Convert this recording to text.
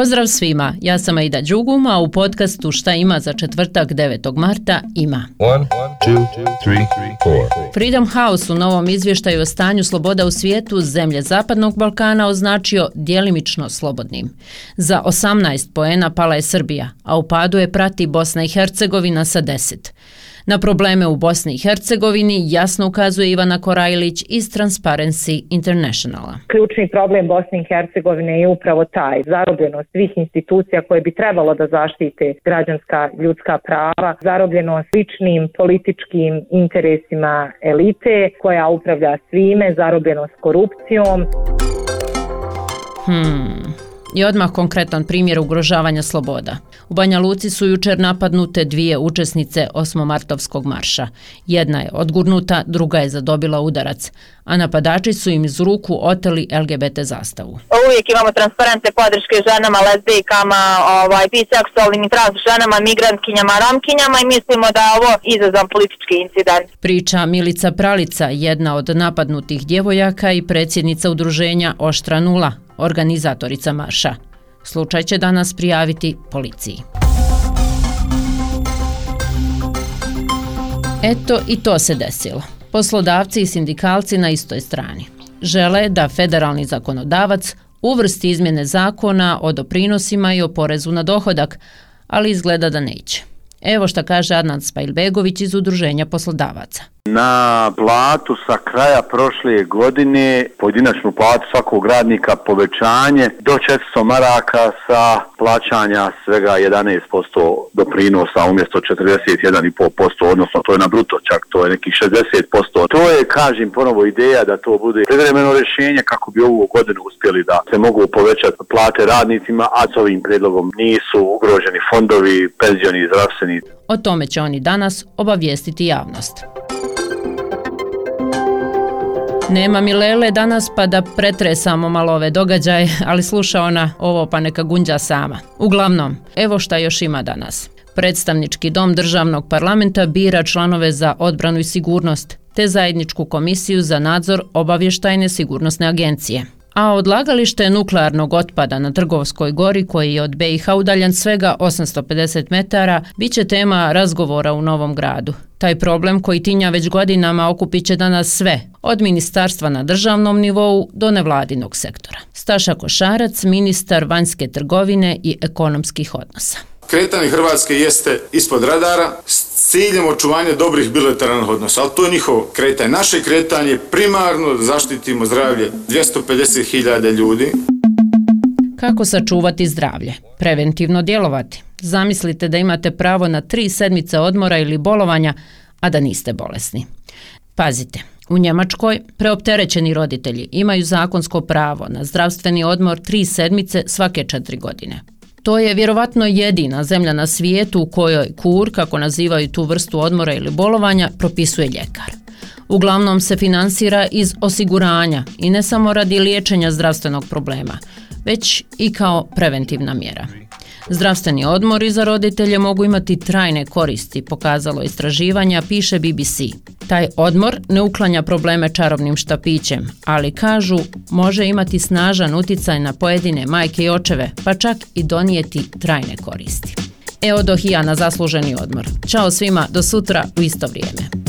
Pozdrav svima, ja sam Aida Đugum, a u podcastu Šta ima za četvrtak 9. marta ima. One, two, three, Freedom House u novom izvještaju o stanju sloboda u svijetu zemlje Zapadnog Balkana označio dijelimično slobodnim. Za 18 poena pala je Srbija, a u padu je prati Bosna i Hercegovina sa 10. Na probleme u Bosni i Hercegovini jasno ukazuje Ivana Korajlić iz Transparency Internationala. Ključni problem Bosne i Hercegovine je upravo taj zarobljenost svih institucija koje bi trebalo da zaštite građanska ljudska prava, zarobljenost ličnim političkim interesima elite koja upravlja svime, zarobljenost korupcijom. Hmm. I odmah konkretan primjer ugrožavanja sloboda. U Banja Luci su jučer napadnute dvije učesnice osmomartovskog marša. Jedna je odgurnuta, druga je zadobila udarac, a napadači su im iz ruku oteli LGBT zastavu. Uvijek imamo transparente podrške ženama, lesbijkama, ovaj, biseksualnim i trans ženama, migrantkinjama, romkinjama i mislimo da je ovo izazvan politički incident. Priča Milica Pralica, jedna od napadnutih djevojaka i predsjednica udruženja Oštra Nula, organizatorica marša. Slučaj će danas prijaviti policiji. Eto i to se desilo. Poslodavci i sindikalci na istoj strani. Žele da federalni zakonodavac uvrsti izmjene zakona o doprinosima i o porezu na dohodak, ali izgleda da neće. Evo šta kaže Adnan Spajlbegović iz Udruženja poslodavaca. Na platu sa kraja prošle godine, pojedinačnu platu svakog radnika povećanje do 400 maraka sa plaćanja svega 11% doprinosa umjesto 41,5%, odnosno to je na bruto čak, to je nekih 60%. To je, kažem, ponovo ideja da to bude prevremeno rješenje kako bi ovu godinu uspjeli da se mogu povećati plate radnicima, a s ovim predlogom nisu ugroženi fondovi, penzioni i zdravstveni. O tome će oni danas obavijestiti javnost. Nema mi Lele danas pa da pretresamo malo ove događaje, ali sluša ona ovo pa neka gunđa sama. Uglavnom, evo šta još ima danas. Predstavnički dom državnog parlamenta bira članove za odbranu i sigurnost, te zajedničku komisiju za nadzor obavještajne sigurnosne agencije. A odlagalište nuklearnog otpada na Trgovskoj gori, koji je od BiH udaljan svega 850 metara, bit će tema razgovora u Novom gradu. Taj problem koji tinja već godinama okupit će danas sve, od ministarstva na državnom nivou do nevladinog sektora. Staša Košarac, ministar vanjske trgovine i ekonomskih odnosa. Kretanje Hrvatske jeste ispod radara s ciljem očuvanja dobrih bilateralnih odnosa, ali to je njihovo kretanje. Naše kretanje primarno zaštitimo zdravlje 250.000 ljudi. Kako sačuvati zdravlje? Preventivno djelovati. Zamislite da imate pravo na tri sedmice odmora ili bolovanja, a da niste bolesni. Pazite, u Njemačkoj preopterećeni roditelji imaju zakonsko pravo na zdravstveni odmor tri sedmice svake četiri godine. To je vjerovatno jedina zemlja na svijetu u kojoj kur, kako nazivaju tu vrstu odmora ili bolovanja, propisuje ljekar. Uglavnom se finansira iz osiguranja i ne samo radi liječenja zdravstvenog problema, već i kao preventivna mjera. Zdravstveni odmori za roditelje mogu imati trajne koristi, pokazalo istraživanja, piše BBC. Taj odmor ne uklanja probleme čarobnim štapićem, ali kažu može imati snažan uticaj na pojedine majke i očeve, pa čak i donijeti trajne koristi. Eodohija na zasluženi odmor. Ćao svima, do sutra u isto vrijeme.